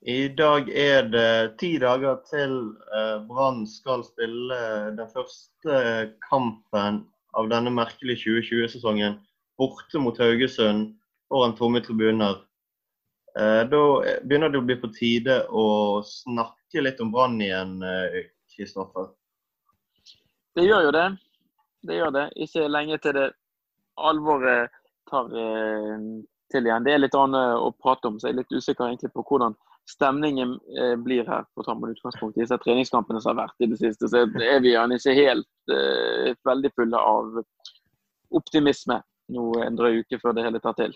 I dag er det ti dager til eh, Brann skal spille den første kampen av denne merkelige 2020-sesongen borte mot Haugesund foran tomme tribuner. Eh, da begynner det å bli på tide å snakke litt om Brann igjen, eh, Kristoffer. Det gjør jo det. Det gjør det. Ikke lenge til det alvoret tar til igjen. Det er litt annet å prate om, så jeg er litt usikker egentlig på hvordan stemningen eh, blir her, på Tammen ta utgangspunkt i disse treningskampene som har vært i det siste, så er vi gjerne ikke helt eh, veldig fulle av optimisme nå en drøy uke før det hele tar til.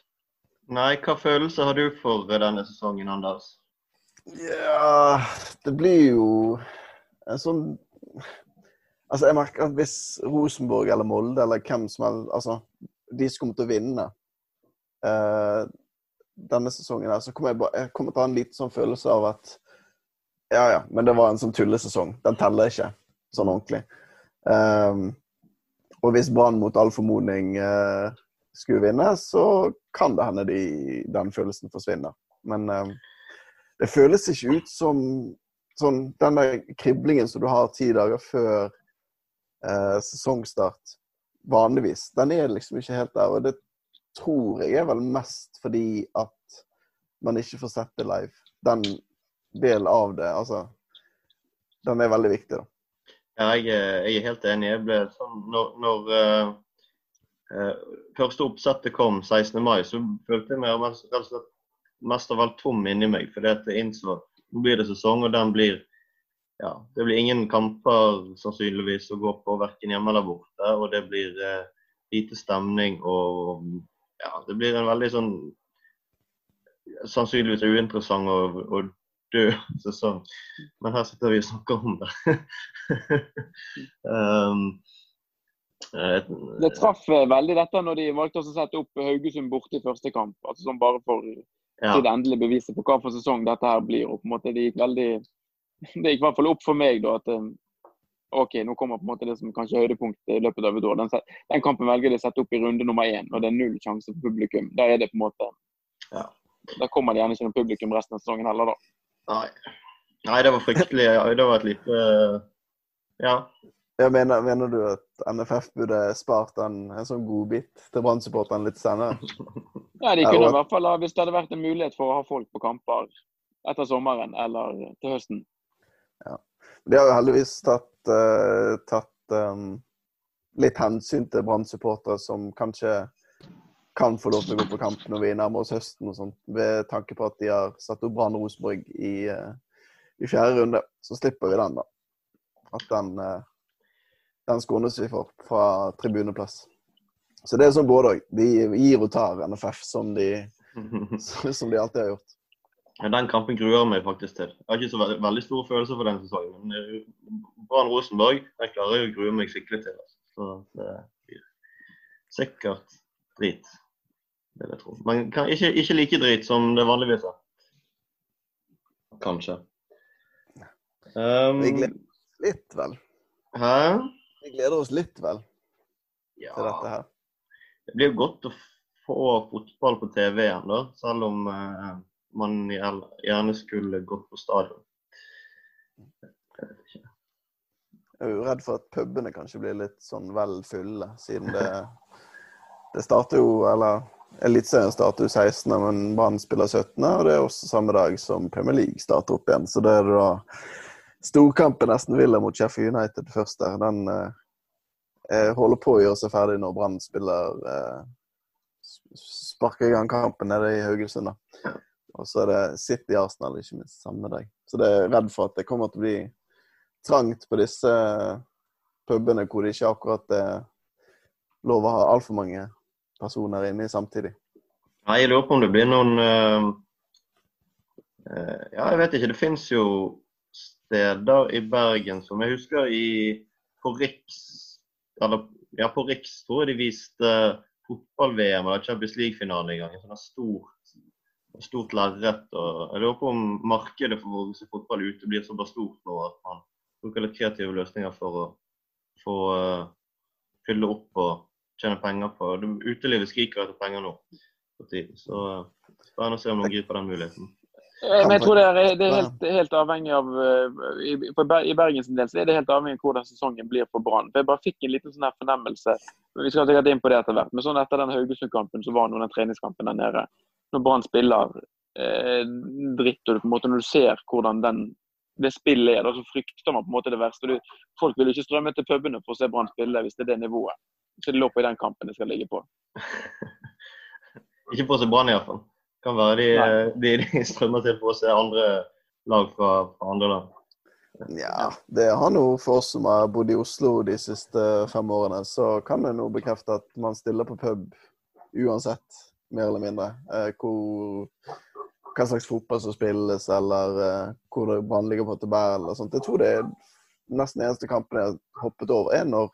Nei, hva følelser har du for denne sesongen, Anders? Ja, det blir jo en sånn Altså, jeg merker at hvis Rosenborg eller Molde eller hvem som helst Altså, de som kommer til å vinne uh, denne sesongen her, så kommer jeg, bare, jeg kommer til å ha en liten sånn følelse av at Ja, ja, men det var en sånn tullesesong. Den teller ikke sånn ordentlig. Um, og hvis Brann mot all formodning uh, skulle vinne, så kan det hende de, den følelsen forsvinner. Men um, det føles ikke ut som sånn, den der kriblingen som du har ti dager før uh, sesongstart vanligvis. Den er liksom ikke helt der. og det tror jeg er vel mest fordi at man ikke får sett det live. Den delen av det, altså Den er veldig viktig, da. Ja, jeg, jeg er helt enig. Jeg ble sånn Når, når uh, uh, første oppsettet kom 16. mai, så følte jeg meg mest, mest av alt tom inni meg. Fordi at jeg innså nå blir det sesong, og den blir ja, det blir ingen kamper sannsynligvis å gå på verken hjemme eller borte. Og det blir uh, lite stemning og ja, det blir en veldig sånn sannsynligvis uinteressant og, og død sesong. Men her sitter vi og snakker om det. um, et, det traff veldig dette når de valgte å sette opp Haugesund borte i første kamp. altså sånn Bare for ja. til det endelige beviset på hva for sesong dette her blir. og på en måte Det gikk veldig det gikk i hvert fall opp for meg da at OK, nå kommer på en måte det som kanskje er høydepunktet i løpet av et år. Den, den, kampen velger de å sette opp i runde nummer én, og det er null sjanse for publikum. Der er det på en måte ja. Da kommer det gjerne ikke noe publikum resten av sesongen heller, da. Nei. Nei, det var fryktelig. Det var et lite Ja. Jeg mener, mener, du at NFF burde spart en, en sånn godbit til Brann-supporterne litt senere? Ja, de kunne i hvert fall, Hvis det hadde vært en mulighet for å ha folk på kamper etter sommeren eller til høsten. Ja. De har jo heldigvis tatt uh, tatt um, litt hensyn til Brann-supportere som kanskje kan få lov til å gå på kamp når vi nærmer oss høsten og sånt, ved tanke på at de har satt opp Brann Rosenborg i, uh, i, fjerde runde. Så slipper vi den, da. At den, den skånes vi for fra tribuneplass. Så det er sånn både òg. De gir og tar NFF, som de, som de alltid har gjort. Den kampen gruer meg faktisk til. Jeg har ikke så veldig, veldig store følelser for den sesongen. Men eh, Brann Rosenborg den klarer jeg å grue meg skikkelig til. Altså. Så det blir sikkert drit, vil jeg tro. Men kan, ikke, ikke, like drit som det vanligvis er. Kanskje. Um, vi gleder oss litt, vel? Hæ? Vi gleder oss litt, vel, ja. til dette her. Det blir godt å få fotball på TV igjen, da. Selv om uh, man gjerne skulle gått på stadion. Jeg er jo redd for at pubene kanskje blir litt sånn vel fulle, siden det Det starter jo, eller Eliteserien starter jo 16., men Brann spiller 17., og det er også samme dag som Premier League starter opp igjen. Så det er da storkampen nesten Villa mot Sheffield United først der. Den eh, holder på å gjøre seg ferdig når Brann spiller eh, sparker i gang kampen nede i Haugesund. da. Og så er det City Arsenal ikke minst samme dag. Så det er redd for at det kommer til å bli trangt på disse pubene hvor det ikke akkurat er lov å ha altfor mange personer inne samtidig. Nei, jeg lurer på om det blir noen uh, Ja, jeg vet ikke. Det fins jo steder i Bergen som jeg husker i på Riks eller ja, på Riks tror jeg de viste fotball-VM eller Champions League-finale en gang. En sånn stor stort lerret. Jeg lurer på om markedet for å se fotball ute blir såpass stort nå at man bruker litt kreative løsninger for å få uh, fylle opp og tjene penger på Utelivet skriker etter penger nå. Så uh, spennende å se om noen griper den muligheten. Men jeg tror det er, det er helt, helt, avhengig av i, I Bergens del så er det helt avhengig av hvordan sesongen blir for Brann. Jeg bare fikk en liten sånn her fornemmelse Vi skal sikkert inn på det etter hvert. Men sånn etter den Haugesund-kampen så var noen av treningskampen der nede. Når Brann spiller eh, dritt, og på en måte når du ser hvordan den det spillet er, da, så frykter man på en måte det verste. Du, folk vil ikke strømme til pubene for å se Brann spille hvis det er det nivået. Så det lå på i den kampen det skal ligge på. ikke for å se Brann iallfall. Kan være de, de, de, strømmer til for å se andre lag fra, fra andre land. Ja, det har nå for oss som har bodd i Oslo de siste fem årene, så kan jeg nå bekrefte at man stiller på pub uansett, mer eller mindre. Eh, hvor hva slags fotball som spilles, eller uh, hvor det ligger på tabellen og sånt. Jeg tror det er nesten eneste kampen jeg har hoppet over, er når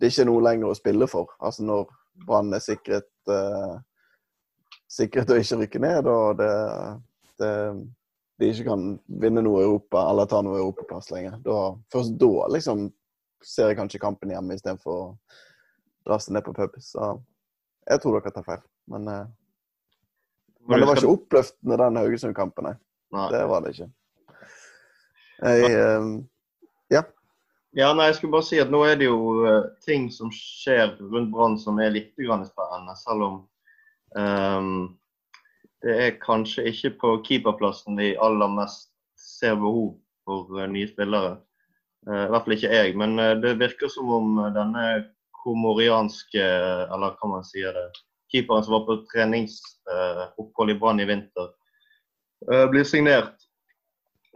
det ikke er noe lenger å spille for. Altså når Brann er sikret, eh, sikret å ikke rykke ned, og det, det, de ikke kan vinne noe Europa eller ta noe europaplass lenger. Da, først da liksom ser jeg kanskje kampen hjemme istedenfor å dra seg ned på pub. Så jeg tror dere tar feil. Men uh, men det var ikke oppløftende, den Haugesund-kampen, nei. nei. Det var det ikke. Jeg, um, ja. Ja, nei, jeg skulle bare si at nå er det jo uh, ting som skjer rundt Brann som er litt spennende, selv om um, det er kanskje ikke på keeperplassen de aller mest ser behov for nye spillere. I hvert fall ikke jeg, men det virker som om denne komorianske, eller hva man sier det, keeperen som var på treningsopphold i Brann i vinter, eh, blir signert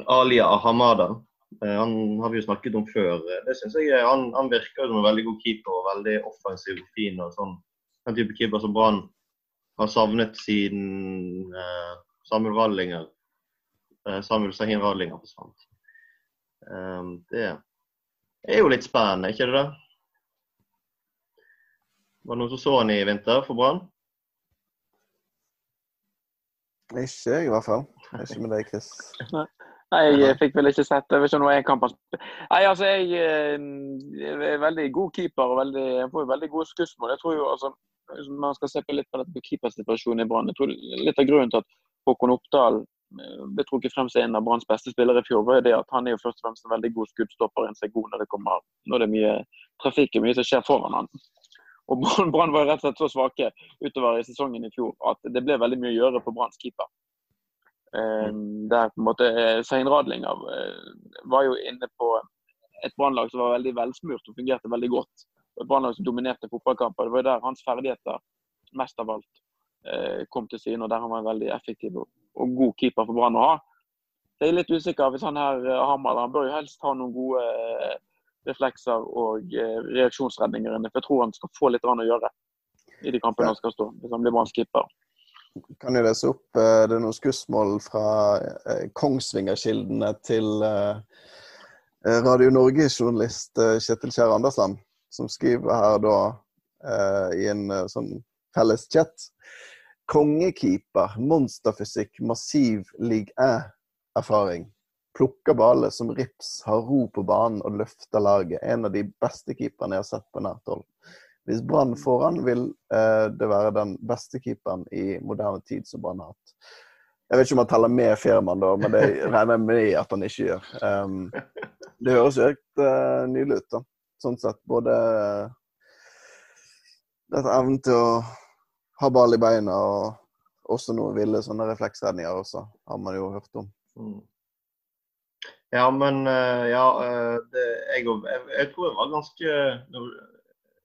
Alia Ahamada. Eh, han har vi jo snakket om før. Det synes jeg han, han virker som en veldig god keeper og veldig offensiv og fin. og sånn. Den type keeper som Brann har savnet siden Samuel Radlinger Samuel Sahin Radlinger forsvant. Det er jo litt spennende, ikke det? Var det noen som så han i vinter for Brann? Ikke jeg, i hvert fall. Ikke med deg, Chris. Nei, jeg fikk vel ikke sett det. Ikke noe jeg kan Nei, altså, jeg, jeg eh, er veldig god keeper og veldig, jeg får veldig gode skussmål. Jeg tror jo, altså, Man skal se på litt på dette keepersituasjonen i Brann. Jeg tror Litt av grunnen til at Håkon Oppdal eh, ble trukket frem som en av Branns beste spillere i fjor, var det at han er jo først og fremst en veldig god skuddstopper. En seg god når det kommer når det er mye trafikk og mye som skjer foran han. Og Brann var rett og slett så svake utover i sesongen i fjor at det ble veldig mye å gjøre på Branns keeper. Um, der på en måte eh, Sein Radlinger uh, var jo inne på et brannlag som var veldig velsmurt og fungerte veldig godt. Et brannlag som dominerte fotballkamper. Det var der hans ferdigheter mest av alt kom til syne, og der han var en veldig effektiv og, god keeper for Brann å ha. Jeg er litt usikker hvis han her Hamar Han bør jo helst ha noen gode reflekser og eh, reaksjonsredninger inne. For jeg tror han skal få litt annet å gjøre i de kampene han skal stå, hvis han blir brannskipper. Kan jeg lese opp eh, det er noen skussmål fra Kongsvingerkildene Kongsvinger-kildene til Radio Norge-journalist Kjetil Kjær Andersland, som skriver her da i en sånn felles chat. Kongekeeper, monsterfysikk, massiv league æ-erfaring plukker baller som rips, har ro på banen og løfter laget. En av de beste keeperne jeg har sett på nært hold. Hvis Brann får han, vil eh, det være den beste keeperen i moderne tid som Brann har hatt. Jeg vet ikke om han teller med Fjermann, da, men det regner jeg med at han ikke gjør. Um, det høres jo helt uh, nydelig ut, da. Sånn sett. Både dette evnen til å ha ball i beina og også noen ville sånne refleksredninger også, har man jo hørt om. Mm. Ja, men eh, ja, eh, det, jeg, jeg, jeg, tror det var ganske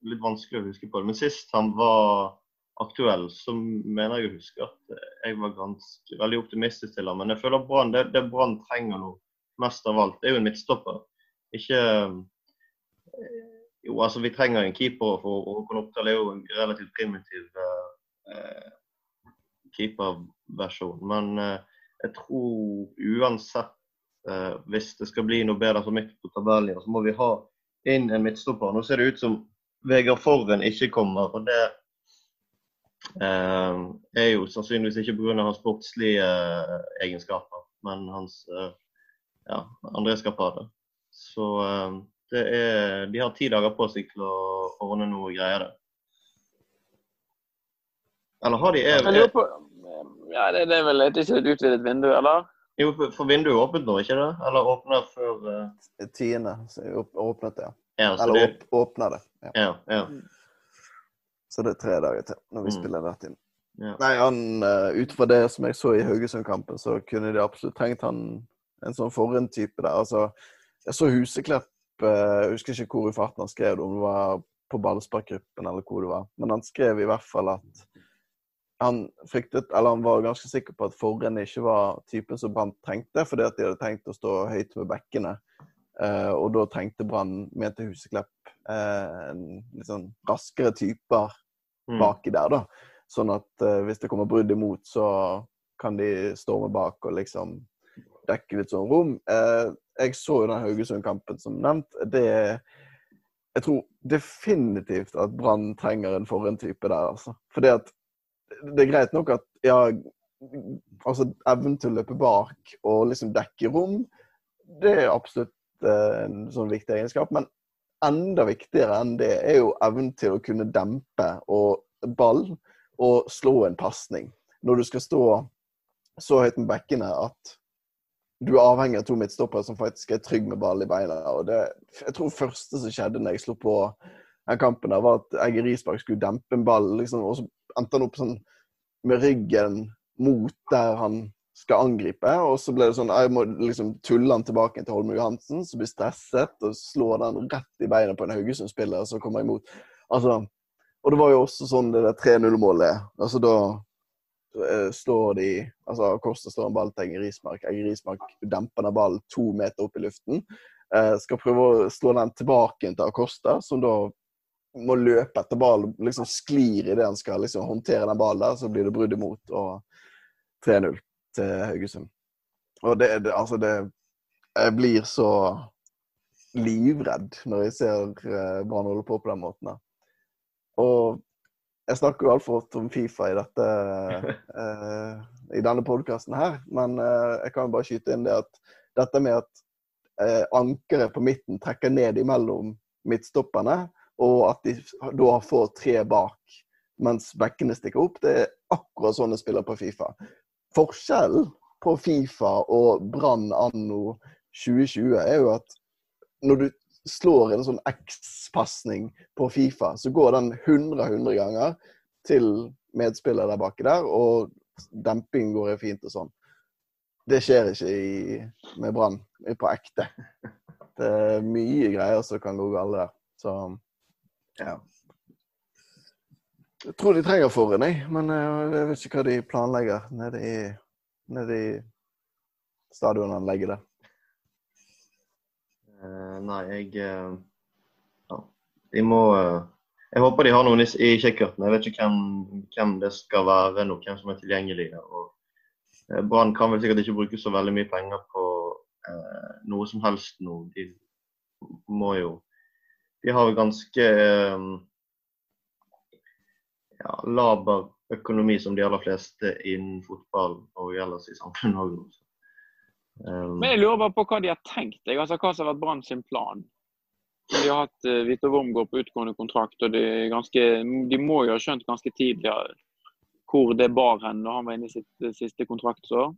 Litt vanskelig å huske på det. Men sist han var aktuell, så mener jeg å huske at jeg var ganske, veldig optimistisk til ham. Men jeg føler Brann det, det Brann trenger nå mest av alt, det er jo en midtstopper. Ikke eh, Jo, altså vi trenger en keeper, for Håkon Oppdal er jo en relativt primitiv eh, keeperversjon. Men eh, jeg tror uansett eh, hvis det skal bli noe bedre for midt på tabellen, så må vi ha inn en midtstopper. Nå ser det ut som Vegard Forren ikke kommer. og det eh, er jo sannsynligvis ikke pga. hans sportslige eh, egenskaper, men hans eh, ja, andre skaper Så eh, det er, de har ti dager på seg til å ordne noe greier der. Eller har de evig Ja, det, det er vel et, ikke et utvidet vindu, eller? Jo, for vinduet er åpent nå, ikke det? Eller åpner før uh... Tiende åpnet det, ja. ja Eller det... åpner det. Ja. ja, ja. Så det er tre dager til når vi mm. spiller rett inn. Ja. Nei, han, uh, Ut fra det som jeg så i Haugesund-kampen, så kunne de absolutt trengt han en sånn forhånd-type der. Altså, jeg så Huseklepp uh, Jeg husker ikke hvor i farten han skrev det, om det var på ballsparkgruppen eller hvor det var. Men han skrev i hvert fall at han fryktet, eller han var ganske sikker på at forrenn ikke var typen som Brann trengte, fordi at de hadde tenkt å stå høyt med bekkene. Eh, og da trengte Brann, mente Huseklepp, eh, en litt sånn raskere typer mm. baki der, da. Sånn at eh, hvis det kommer brudd imot, så kan de storme bak og liksom dekke litt sånn rom. jeg så jo den Haugesund-kampen som nevnt. Det Jeg tror definitivt at Brann trenger en forren type der, altså. Fordi at det er greit nok at ja, altså evnen til å løpe bak og liksom dekke rom, det er absolutt eh, en sånn viktig egenskap. Men enda viktigere enn det er jo evnen til å kunne dempe og ball og slå en pasning. Når du skal stå så høyt med bekkene at du er avhengig av to midtstoppere som faktisk er trygge med ball i beina. og det, Jeg tror første som skjedde når jeg slo på den kampen, der, var at Egge Risberg skulle dempe en ball. Liksom, og så endte han opp sånn med ryggen mot der han skal angripe. Og så ble det sånn Jeg må liksom tulle han tilbake til Holme Johansen, som blir stresset og slår den rett i beina på en Haugesund-spiller som kommer imot. Altså, og det var jo også sånn det der 3-0-målet. Altså da uh, står de altså Kosta slår en ball til Egge Rismark. Egge Rismark demper den ballen to meter opp i luften. Uh, skal prøve å slå den tilbake til Acosta, som da må løpe etter ballen, liksom sklir idet han skal liksom håndtere den ballen der, så blir det brudd imot og 3-0 til Haugesund. Og det, det, altså det Jeg blir så livredd når jeg ser uh, Brann holde på på den måten. der. Og jeg snakker jo altfor ofte om Fifa i, dette, uh, i denne podkasten her, men uh, jeg kan jo bare skyte inn det at dette med at ankeret på midten trekker ned imellom midtstopperne, og at de da får tre bak mens bekkene stikker opp. Det er akkurat sånn jeg spiller på Fifa. Forskjellen på Fifa og Brann anno 2020 er jo at når du slår en sånn X-pasning på Fifa, så går den 100-100 ganger til medspiller der baki der, og demping går fint og sånn. Det skjer ikke i, med Brann på ekte. Det er mye greier som kan gå galt der. Så ja. Jeg tror de trenger forhånd, jeg. Men eh, jeg vet ikke hva de planlegger nede i, nede i stadionanlegget der. Uh, nei, jeg uh, Ja. De må uh, Jeg håper de har noen i, i kikkerten. Jeg vet ikke hvem, hvem, det skal være nå, hvem som er tilgjengelig. Og Brann kan vel sikkert ikke bruke så veldig mye penger på noe som helst nå. De må jo de har ganske ehm, ja, laber økonomi som de aller fleste innen fotball og ellers i samfunnet òg. Um, Men jeg lurer bare på hva de har tenkt, altså hva som har vært Brann sin plan. De har hatt uh, Vito Wormgård på utgående kontrakt, og de, ganske, de, må jo ha skjønt ganske tidlig hvor det bar hen når han var inne i sitt uh, siste kontraktsår.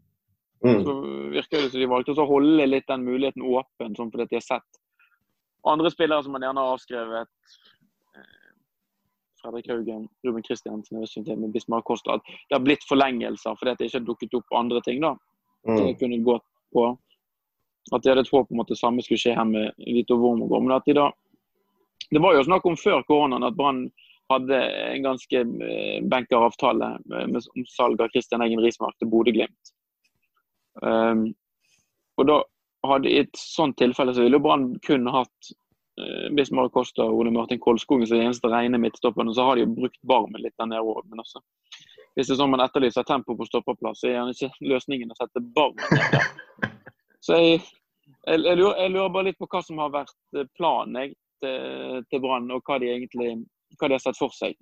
Mm. Så virker det som de valgte å holde litt den muligheten åpen, sånn fordi de har sett andre spillere som man gjerne har avskrevet. Eh, Fredrik Haugen, Ruben Kristiansen, Bismar Kosta. At det har blitt forlengelser fordi det ikke har dukket opp andre ting. da. Mm. Det kunne gått på. At de hadde et håp om at det samme skulle skje her med Vito Wormgård. Men at de da Det var jo snakk om før koronaen at Brann hadde en ganske eh, benker avtale om salg av Kristian Eggen Rismark til Bodø-Glimt. Um, og da hadde I et sånt tilfelle så ville Brann kun hatt eh, Bismar Costa og Ole Martin Kolskogen som eneste rene midtstopperne. Så har de jo brukt Barmen litt der nede òg. Men også, hvis det er sånn man etterlyser tempo på stopperplass, så er gjerne ikke løsningen å sette Barmen ned der. Så jeg, jeg, jeg, lurer, jeg, lurer, bare litt på hva som har vært eh, planen jeg, til, til Brann, og hva de egentlig hva de har sett for seg.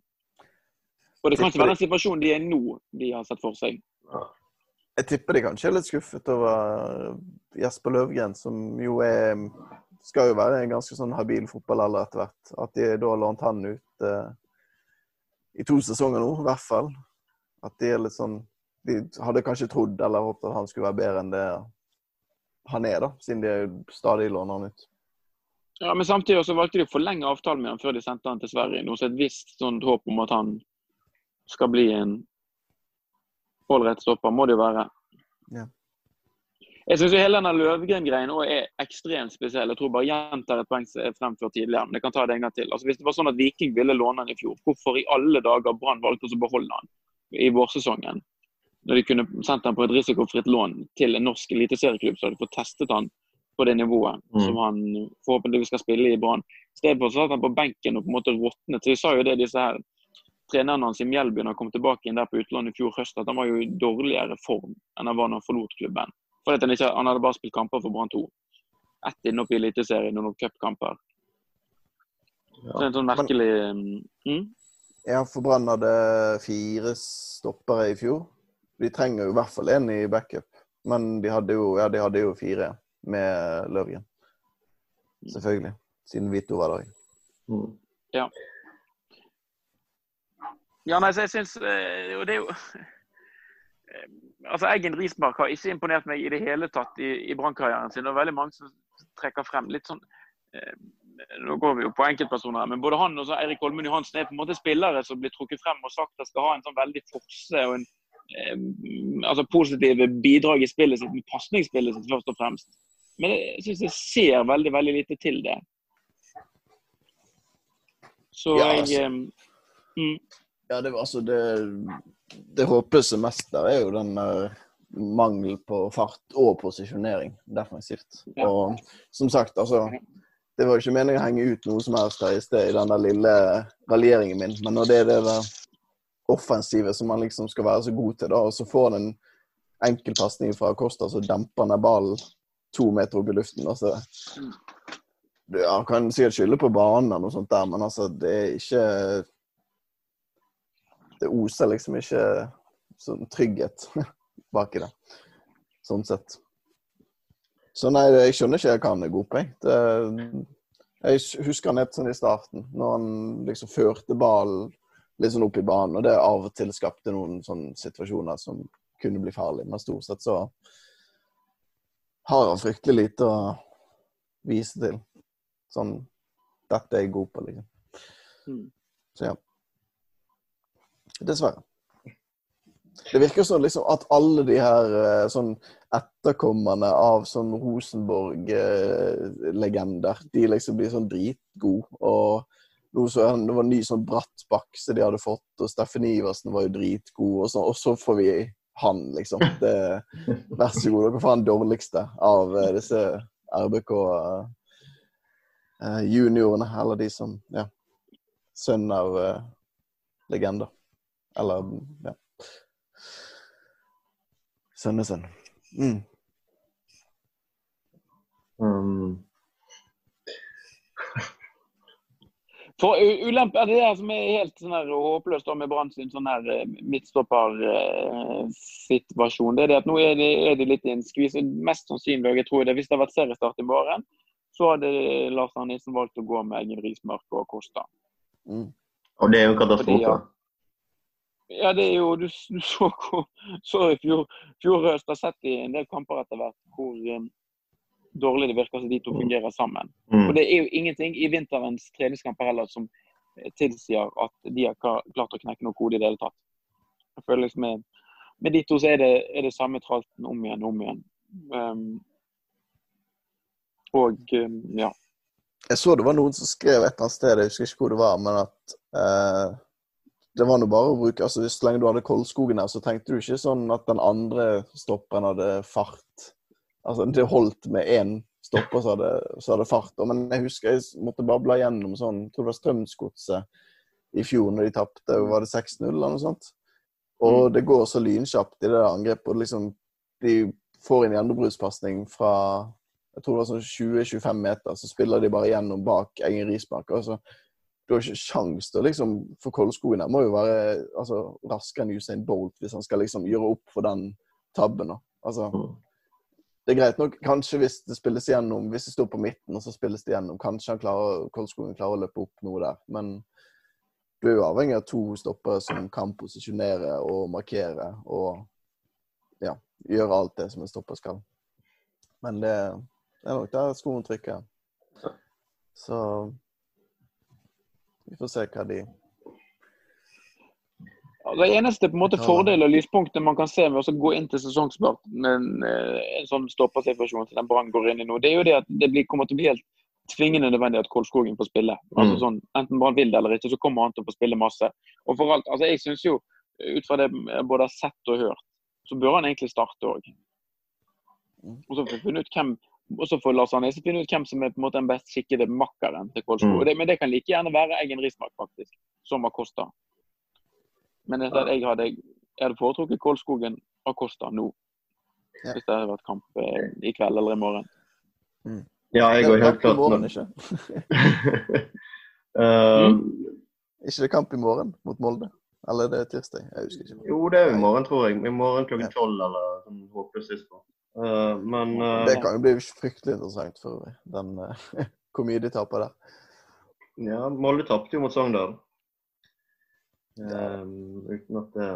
Og det kan ikke være den situasjonen de er nå, de har sett for seg. Jeg tipper de kanskje er litt skuffet over Jesper Løvgren, som jo er skal jo være en ganske sånn habil fotballalder etter hvert. At de da har lånt han ut eh, i to sesonger nå, i hvert fall. At de er litt sånn de hadde kanskje trodd eller håpet at han skulle være bedre enn det han er, da, siden de stadig låner han ut. Ja, Men samtidig så valgte de å forlenge avtalen med han før de sendte han til Sverige. Noe som er et visst sånt håp om at han skal bli en ålreit stopper, må det jo være. Ja. Jeg syns hele denne Løvgren-greien er ekstremt spesiell. Jeg tror bare gjentar et poeng som er fremført tidligere. men jeg kan ta det en gang til. Altså, hvis det var sånn at Viking ville låne han i fjor, hvorfor i alle dager Brann valgte å beholde han i vårsesongen? Når de kunne sendt han på et risikofritt lån til en norsk eliteserieklubb, så hadde de fått testet han på det nivået mm. som han forhåpentligvis skal spille i Brann. I stedet for satt han på benken og på en måte råtnet. Så de sa jo det, disse her treneren hans i Mjelby når han kom tilbake inn der på utlandet i fjor høst, at han var jo i dårligere form enn han var når han forlot klubben. For han, ikke, han, hadde bare spilt kamper for Brann 2. Ett inne i Eliteserien og noen cupkamper. Ja. er en sånn merkelig mm? Ja, for Brann hadde fire stoppere i fjor. De trenger jo i hvert fall én i backup. Men de hadde jo, ja, de hadde jo fire med Løvgen. Selvfølgelig. Siden Vito var der. Mm. Ja. Ja, nei, så jeg syns eh, Og det er jo altså Eggen Rismark har ikke imponert meg i det hele tatt i, i brannkarrieren sin. Det er veldig mange som trekker frem litt sånn eh, Nå går vi jo på enkeltpersoner, men både han og Eirik Holmen Johansen er på en måte spillere som blir trukket frem og sagt at skal ha en sånn veldig forse og en eh, altså positive bidrag i spillet sitt, pasningsspillet sitt først og fremst. Men jeg syns jeg ser veldig, veldig lite til det. Så ja, altså. jeg eh, mm. Ja, det, altså det det håpløse mest der er jo den der mangel på fart og posisjonering defensivt. Ja. Og som sagt, altså Det var jo ikke meningen å henge ut noe som helst her i sted i den der lille raljeringen min, men når det er det der offensive som man liksom skal være så god til, da, og så får den en enkel pasning fra Costa, så demper han ballen to meter opp i luften. altså ja, kan sikkert skylde på banen og noe sånt der, men altså, det er ikke det oser liksom ikke sånn trygghet i det. Sånn sett. Så nei, jeg skjønner ikke hva han er god på, jeg. jeg husker han helt sånn i starten, når han liksom førte ballen litt sånn opp i banen, og det av og til skapte noen sånne situasjoner som kunne bli farlige. Men stort sett så har han fryktelig lite å vise til. Sånn Dette er jeg god på, liksom. Mm. Så ja. Dessverre. Det virker sånn liksom at alle de her eh, sånn etterkommerne av sånn Rosenborg-legender, de liksom blir sånn dritgode. Og det var en ny sånn bratt bakse de hadde fått, og Steffen Iversen var jo dritgod. Og, sånn, og så får vi han, liksom. Det, vær så god, dere får han dårligste av eh, disse RBK-juniorene. Eh, eller de som Ja. Sønn av legender. Eller ja. Sønnesønn. Mm. Um. For ulempe er det det som er helt sånn her håpløst med Brann sin sånn her eh, midtstoppersituasjon. Det er det at nå er de, er de litt i en skvis. Mest sannsynlig, og jeg tror det, hvis det hadde vært seriestart i morgen, så hadde Lars Arne Nissen valgt å gå med Eggen Rismark og Kosta. Mm. Og det er jo katastrofe. Ja, det er jo Du, du så, så i fjor, fjor høst, har sett i en del kamper etter hvert hvor um, dårlig det virker som de to fungerer sammen. Mm. Og Det er jo ingenting i vinterens treningskamper heller som eh, tilsier at de har klart å knekke noe kode i det hele tatt. Jeg føler liksom med, med de to så er det, er det samme tralten om igjen og om igjen. Um, og um, ja. Jeg så det var noen som skrev et eller annet sted, jeg husker ikke hvor det var, men at uh det var nå bare å bruke altså Så lenge du hadde Koldskogen her, så tenkte du ikke sånn at den andre stopperen hadde fart. Altså, det holdt med én stopper så hadde, så hadde fart. Men jeg husker jeg måtte bare bla gjennom sånn Jeg tror det var Strømsgodset i fjor når de tapte. Var det 6-0 eller noe sånt? Og mm. det går så lynkjapt i det angrepet. og liksom De får en gjennombruddspasning fra jeg tror det var sånn 20-25 meter, så spiller de bare gjennom bak egen rismark. Og så du har ikke sjans til liksom For Koldskogen må jo være altså, raskere enn Usain Bolt hvis han skal liksom gjøre opp for den tabben. Altså, mm. det er greit nok kanskje hvis det spilles gjennom, hvis det står på midten og så spilles det gjennom. Kanskje han klarer, Koldskogen klarer å løpe opp noe der. Men du er jo avhengig av to stoppere som kan posisjonere og markere. Og ja, gjøre alt det som en stopper skal. Men det, det er nok der skoen trykker. Så vi får se hva de det eneste på en måte fordelen og lyspunktet man kan se med å gå inn til sesongstart med en, eh, sånn stoppersituasjon som den Brann går inn i nå, det er jo det at det blir, kommer til å bli helt tvingende nødvendig at Kolskogen får spille. Altså mm. sånn, Enten Brann vil det eller ikke, så kommer han til å få spille masse. Og for alt, altså Jeg syns jo, ut fra det jeg både har sett og hørt, så bør han egentlig starte òg. Mm. Og så får vi finne ut hvem og så får Lars Arne finne ut hvem som er på en måte den best skikkede makkeren til Kolskog. Mm. Men det kan like gjerne være Eggen Rismark, faktisk, som Acosta. Men jeg, jeg, hadde, jeg hadde foretrukket Kolskogen Acosta nå. Ja. Hvis det hadde vært kamp eh, i kveld eller i morgen. Mm. Ja, jeg går helt klart morgen, ikke? uh, ikke det kamp i morgen mot Molde? Eller er det tirsdag? Jeg husker ikke. Jo, det er i morgen, tror jeg. I morgen klokken tolv eller sånn håpløst på. Uh, men uh, Det kan jo bli fryktelig interessant for den uh, hvor mye de taper der. Ja, Molde tapte jo mot Sogndal. Um, uten at det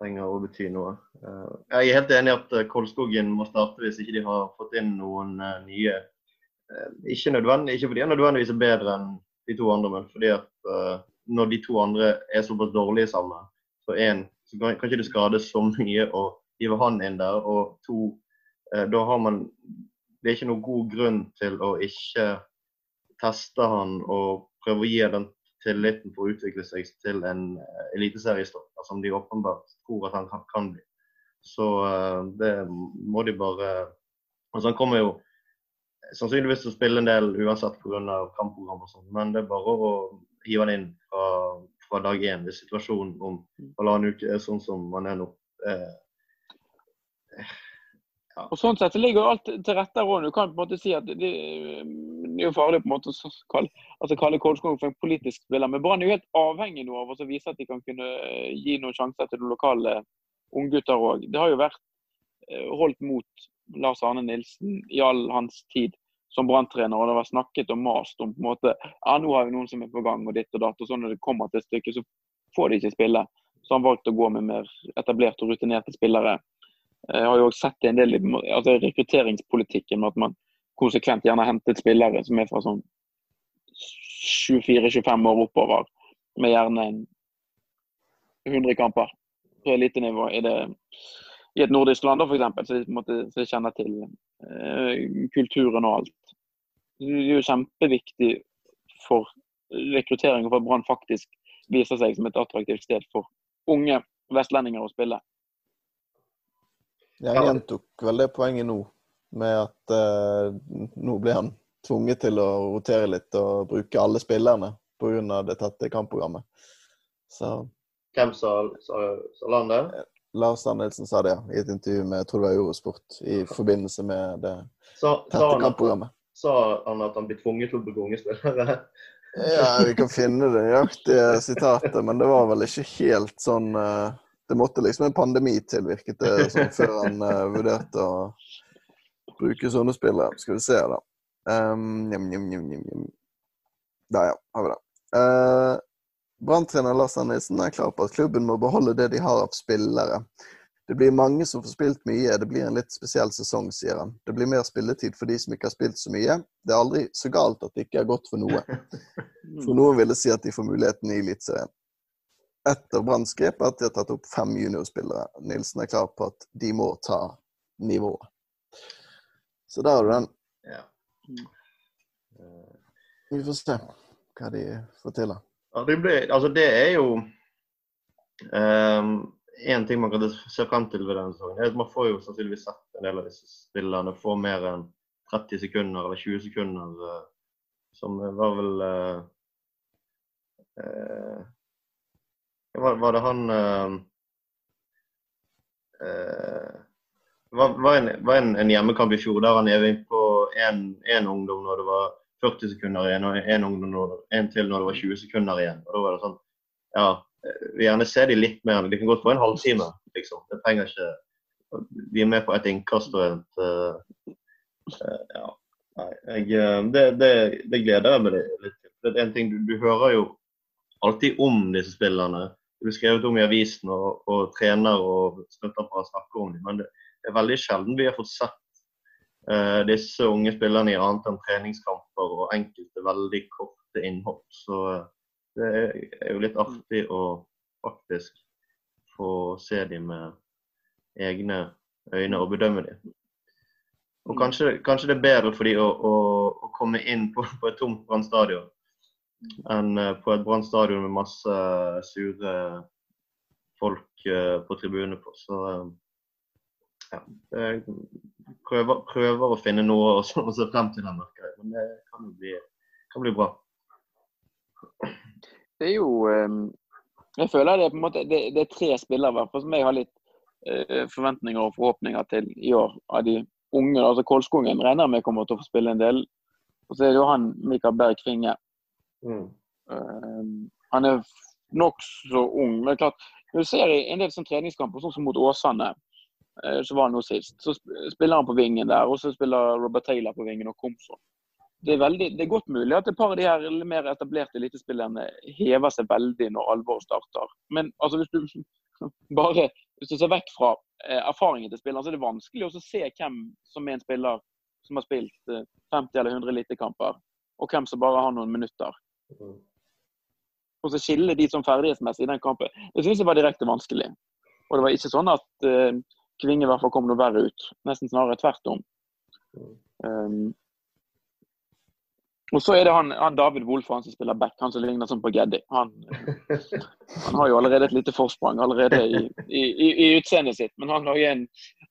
trenger å bety noe. Jeg er helt enig i at Kolskogen må starte hvis ikke de har fått inn noen nye. Ikke, nødvendig, ikke fordi de nødvendigvis er bedre enn de to andre, men fordi at når de to andre er såpass dårlige sammen, så, en, så kan, kan ikke det skade så mye å hive han inn der. Og to, da har man Det er ikke noen god grunn til å ikke teste han og prøve å gi den tilliten for å utvikle seg til en uh, eliteseriestopper som de åpenbart tror at han kan, kan bli. Så uh, det må de bare Altså Han kommer jo sannsynligvis til å spille en del uansett pga. kampprogram og sånn, men det er bare å hive han inn fra, fra dag én hvis situasjonen om halvannen uke er sånn som man er nå. Eh, Og Sånn sett så ligger jo alt til rette. Råd. Du kan på en måte si at det, det er jo farlig på en måte å kalle, altså kalle Kolskog for en politisk spiller. Men Brann er jo helt avhengig nå av å vise at de kan kunne eh, gi noen sjanser til de lokale unggutter òg. Det har jo vært eh, holdt mot Lars Arne Nilsen i all hans tid som Brann-trener, og det har vært snakket og mast om på en måte, ja nå har vi noen som er på gang og ditt og datt. og sånn Når det kommer til stykket, så får de ikke spille. Så han valgte å gå med mer etablerte og rutinerte spillere. Jeg har jo også sett en del i altså rekrutteringspolitikken med at man konsekvent gjerne hentet spillere som er fra sånn 24-25 år oppover, med gjerne 100 kamper på elitenivå i, i et nordisk land, f.eks., så, de, så de kjenner til eh, kulturen og alt. Det er jo kjempeviktig for rekruttering og for at Brann faktisk viser seg som et attraktivt sted for unge vestlendinger å spille. Jeg gjentok vel det poenget nå, med at eh, nå blir han tvunget til å rotere litt og bruke alle spillerne pga. det tette kampprogrammet. Så Hvem sa, sa, sa han det? Eh, Lars Danielsen sa det ja, i et intervju med jeg tror det var Eurosport i forbindelse med det sa, tette sa kampprogrammet. Sa han at han blir tvunget til å bruke unge spillere? ja, vi kan finne det nøyaktige sitatet, men det var vel ikke helt sånn uh, det måtte liksom en pandemi til, virket det sånn, før han uh, vurderte å bruke sånne spillere. Skal vi se, da. Um, njum, njum, njum, Der, ja. Har vi det. Uh, Branntrener Lars Arnesen er klar på at klubben må beholde det de har av spillere. Det blir mange som får spilt mye, det blir en litt spesiell sesong, sier han. Det blir mer spilletid for de som ikke har spilt så mye. Det er aldri så galt at det ikke er godt for noe. For noen ville si at de får muligheten i Eliteserien. Etter Branns grep at de har tatt opp fem juniorspillere. Nilsen er klar på at de må ta nivået. Så der har du den. Ja. Vi får se hva de får til. Ja, det, ble, altså det er jo um, En ting man kan se frem til ved denne sesongen, er at man får jo sannsynligvis sett en del av disse spillerne få mer enn 30 sekunder eller 20 sekunder, uh, som var vel uh, uh, var, var, det han uh, var, var, en, var en, en, hjemmekamp i fjor der han er på én ungdom når det var 40 sekunder igjen, og en ungdom når, en til når det var 20 sekunder igjen. Og da var det sånn Ja, vi gjerne ser de litt mer. De kan godt få en halvtime, liksom. Det trenger ikke Vi er med på et innkast og et uh, uh, Ja. Nei, jeg, det, det, det, gleder jeg meg litt til. Det er en ting, du, du hører jo alltid om disse spillerne det blir skrevet om i avisen, og, og trener og støtteapparat snakker om dem. Men det, er veldig sjelden vi har fått sett uh, disse unge spillerne i annet enn treningskamper og enkelte veldig korte innhopp. Så uh, det er jo litt artig å faktisk få se dem med egne øyne og bedømme dem. Og kanskje, kanskje, det er bedre for dem å, å, å, komme inn på, på et tomt Brann stadion enn eh, på et Brann stadion med masse sure folk eh, på tribunene på. Så eh, ja, jeg prøver, prøver, å finne noe å se frem til merker Men det kan jo bli, kan bli bra. Det er jo Jeg føler det er på en måte det, det er tre spillere som jeg har litt forventninger og forhåpninger til i år av de unge. altså Kolskogen regner med kommer til å få spille en del. Og så er det jo han Mikael Berg Kvinge. Mm. Uh, han er nokså ung. men klart, Når du ser i en del sånn treningskamper, sånn som mot Åsane, uh, så var han nå sist, så spiller han på vingen der. Og så spiller Robert Taylor på vingen og Komson. Det er, veldig, det er godt mulig at et par av de her mer etablerte elitespillerne hever seg veldig når alvoret starter. Men altså, hvis du bare hvis du ser vekk fra eh, erfaringen til spilleren, så er det vanskelig å se hvem som er en spiller som har spilt eh, 50 eller 100 elitekamper, og hvem som bare har noen minutter. Mm. Og så skille de som ferdighetsmessig i den kampen. Det syns jeg var direkte vanskelig. Og det var ikke sånn at uh, Kvinge i hvert fall kom noe verre ut. Nesten snarere tvert om. Um, og så er det han, han David Wolff, han som spiller back, han som ligner sånn på Geddi. Han, han, har jo allerede et lite forsprang allerede i, i, i, i utseendet sitt. Men han er en,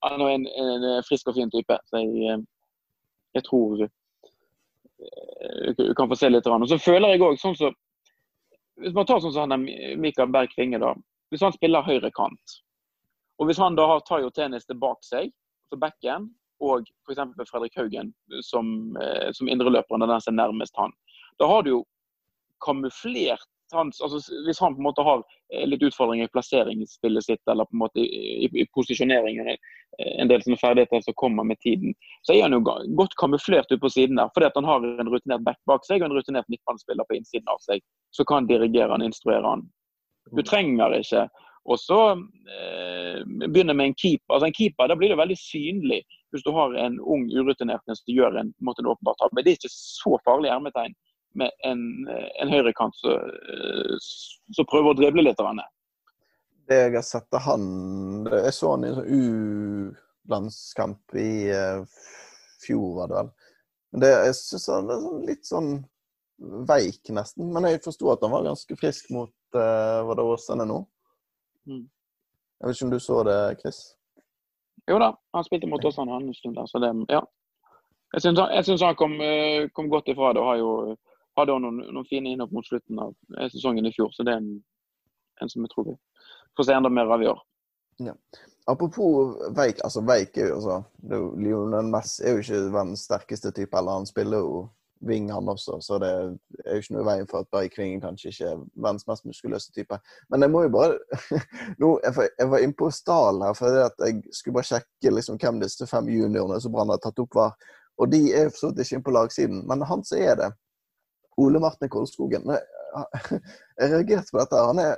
er en, en, frisk og fin type. Så jeg, jeg tror eh, kan få se litt. Og så føler jeg òg sånn så, Hvis man tar sånn som han Mikael Berg Kvinge, da. Hvis han spiller høyre kant, og hvis han da har Tayo Tenis bak seg, på backen, og f.eks. Fredrik Haugen som, eh, som indreløperen den som er nærmest han. Da har du jo kamuflert hans, altså Hvis han på en måte har eh, litt utfordringer i plasseringsspillet sitt, eller på en måte i, i, i posisjoneringen, eh, en del sånne ferdigheter som kommer med tiden, så er han jo godt kamuflert ute på siden der. Fordi at han har en rutinert back bak seg og en rutinert midtbanespiller på innsiden av seg. Så kan han dirigere han, instruere han. Du trenger ikke og så eh, begynne med en keeper. Altså En keeper, Da blir det veldig synlig hvis du har en ung urutinert som gjør en, en en åpenbar tabbe. Det er ikke så farlig hermetegn med en, en høyrekant som prøver å drible litt. Av det jeg har sett av han Jeg så han i en sånn U-landskamp i uh, fjor, var det vel. Men det, jeg synes han er sånn, litt sånn veik, nesten. Men jeg forsto at han var ganske frisk mot uh, Var det Åsane nå? Mm. Jeg vet ikke om du så det, Chris? Jo da, han spilte mot han en stund der, så det Ja. Jeg syns han, han kom, eh, kom, godt ifra det og har jo, hadde noen, noen fine innhopp mot slutten av sesongen i fjor. Så det er en, en som jeg tror vi får se enda mer av i år. Ja. Apropos Veik. altså Veik er jo altså, Lionel Mess er jo ikke verdens sterkeste type. eller Han spiller jo Ving, han også. Så det er jo ikke noe i veien for at Berg Kvingen kanskje ikke er verdens mest muskuløse type. Men jeg må jo bare nå, Jeg var inne på stallen her, for jeg skulle bare sjekke liksom, hvem disse fem juniorene som Brann har tatt opp, var. Og de er for så vidt ikke inne på lagsiden, men han som er det, Ole Martin Kolskogen Jeg reagerte på dette. Han er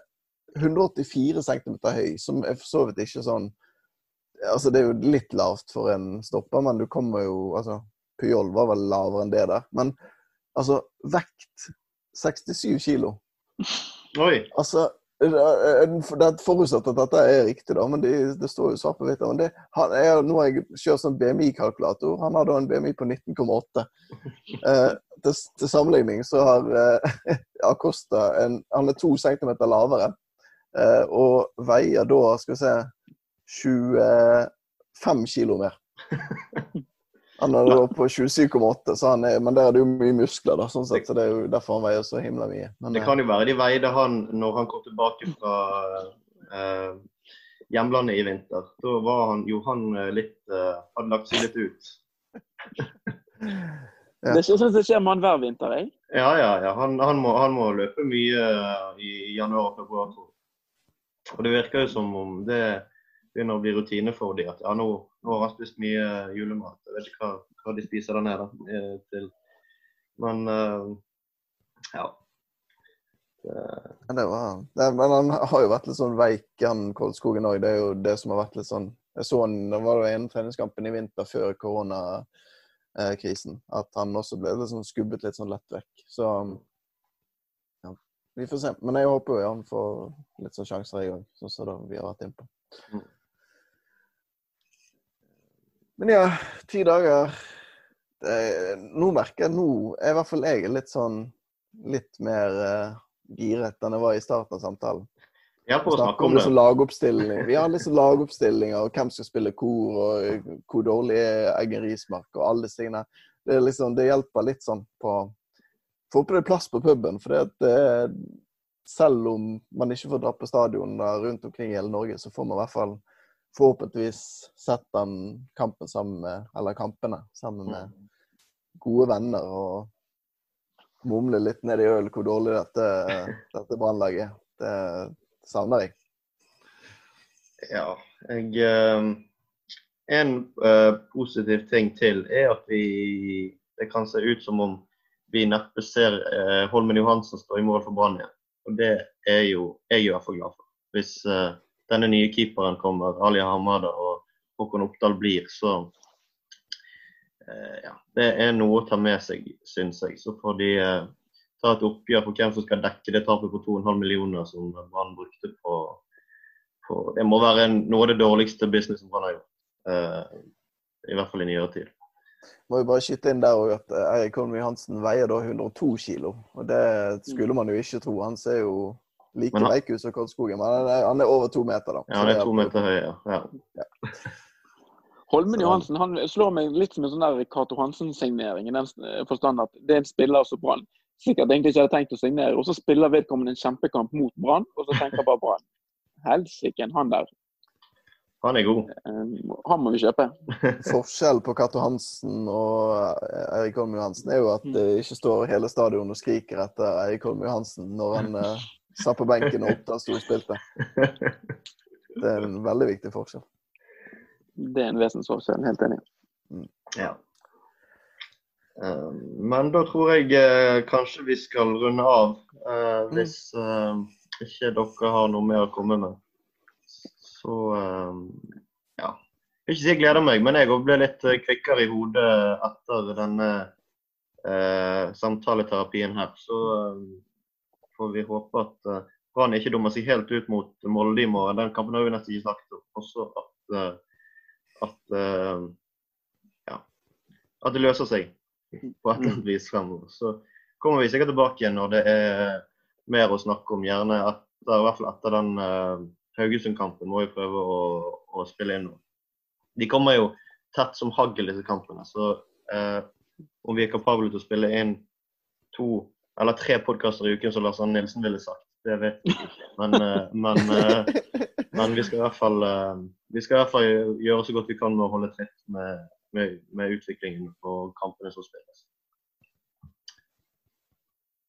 184 cm høy, som er for så vidt ikke sånn Altså, det er jo litt lavt for en stopper, men du kommer jo altså Puyol var vel lavere enn det der. Men altså, vekt 67 kilo. Oi. Altså, det er forutsatt at dette er riktig, da, men det, det står jo svart på hvitt. Nå har jeg kjørt sånn BMI-kalkulator. Han har da en BMI på 19,8. Eh, til, til, sammenligning så har eh, Acosta en, Han er to centimeter lavere. Eh, og veier da, skal vi se 25 kilo mer. Han er da på 27,8, men der er det jo mye muskler, da, sånn sett, så det er jo derfor han veier så himla mye. Men, det kan jo være de veide han når han kom tilbake fra eh, hjemlandet i vinter. Da var han, jo han eh, litt eh, Hadde lagt seg litt ut. ja. Det syns jeg skjer med han hver vinter, jeg. Ja, ja. ja. Han, han, må, han, må, løpe mye i januar og februar. Og det virker jo som om det begynner å bli rutine for dem. At ja, nå, nå, har han spist mye julemat. Jeg vet ikke hva, hva de spiser der nede. Eh, til. Men uh, ja. Det var, det, men han har jo vært litt sånn veik, han Koldskogen òg. Det er jo det som har vært litt sånn Jeg så han, det var jo en treningskampen i vinter før koronakrisen, at han også ble litt sånn skubbet litt sånn lett vekk. Så ja, vi får se. Men jeg håper jo han får litt sånn sjanser i gang, sånn som vi har vært inne på. Mm. Men ja, ti dager. Det, nå merker jeg nå er i hvert fall jeg litt sånn litt mer uh, giret enn jeg var i starten av samtalen. Ja, på å snakke om det. Lagoppstilling. Vi har liksom lagoppstillinger, og hvem skal spille kor, og hvor dårlig er Eggen Rismark, og alle disse tingene. Det, liksom, det, hjelper litt sånn på Få opp det plass på puben. For det, at selv om man ikke får dra på stadion rundt omkring i hele Norge, så får man i hvert fall forhåpentligvis sett den kampen sammen med, eller kampene sammen med gode venner. og mumle litt ned i øl hvor dårlig dette, dette brannlaget Det savner jeg. Ja, jeg eh, En uh, positiv ting til er at vi Det kan se ut som om vi neppe ser uh, Holmen Johansen stå i mål for Brann igjen. Og det er jo jeg i hvert fall glad for. Hvis denne nye keeperen kommer, Ali Hamada og Håkon Oppdal blir, så Eh, ja, det er noe å ta med seg, syns jeg. Så får de eh, ta et oppgjør for hvem som skal dekke det tapet på 2,5 millioner som Brann brukte på, på, Det må være en, noe av det dårligste businessen Brann har gjort. Eh, I hvert fall i nyere tid. Må jo bare skyte inn der òg at eh, Eirik Holm Hansen veier da 102 kilo. Og det skulle man jo ikke tro. Han ser jo like veik ut som Karlskogen, men han er, han er, over to meter, da. Ja, han er to meter høy, ja. ja. ja. Holmen Johansen han slår meg litt som en sånn der Cato Hansen-signering. i den forstand at Det er en spiller som Brann sikkert egentlig ikke hadde tenkt å signere. Og så spiller vedkommende en kjempekamp mot Brann, og så tenker bare Brann Helsike, han der. Han er god. Eh, han må vi kjøpe. Forskjell på Cato Hansen og Eirik Holm Johansen er jo at det ikke står hele stadion og skriker etter Eirik Holm Johansen når han satt på benken og Oppdal storspilte. Det er en veldig viktig forskjell det er en vesensforskjell. Helt enig. Mm. Ja. Uh, men da tror jeg uh, kanskje vi skal runde av. Uh, hvis ikke dere har noe mer å komme med. Så ja. Jeg vil ikke si jeg gleder meg, men jeg òg ble litt kvikkere i hodet etter denne samtaleterapien her. Så får vi håpe at Brann ikke dummer seg helt ut mot Molde i morgen. Den kampen har vi nesten ikke snakket om. Også at at, uh, ja, at det løser seg på et eller annet vis fremover. Så kommer vi sikkert tilbake igjen når det er mer å snakke om. Gjerne etter, i hvert fall etter den uh, Haugesund-kampen må vi prøve å, å, spille inn. De kommer jo tett som hagl, disse kampene. Så uh, om vi er kapable til å spille inn to eller tre podkaster i uken, som Lars Arne Nilsen ville sagt, det vet vi ikke. Men, men, men vi skal i hvert fall vi skal i hvert fall gjøre så godt vi kan med å holde tritt med, med, med utviklingen og kampene som spilles.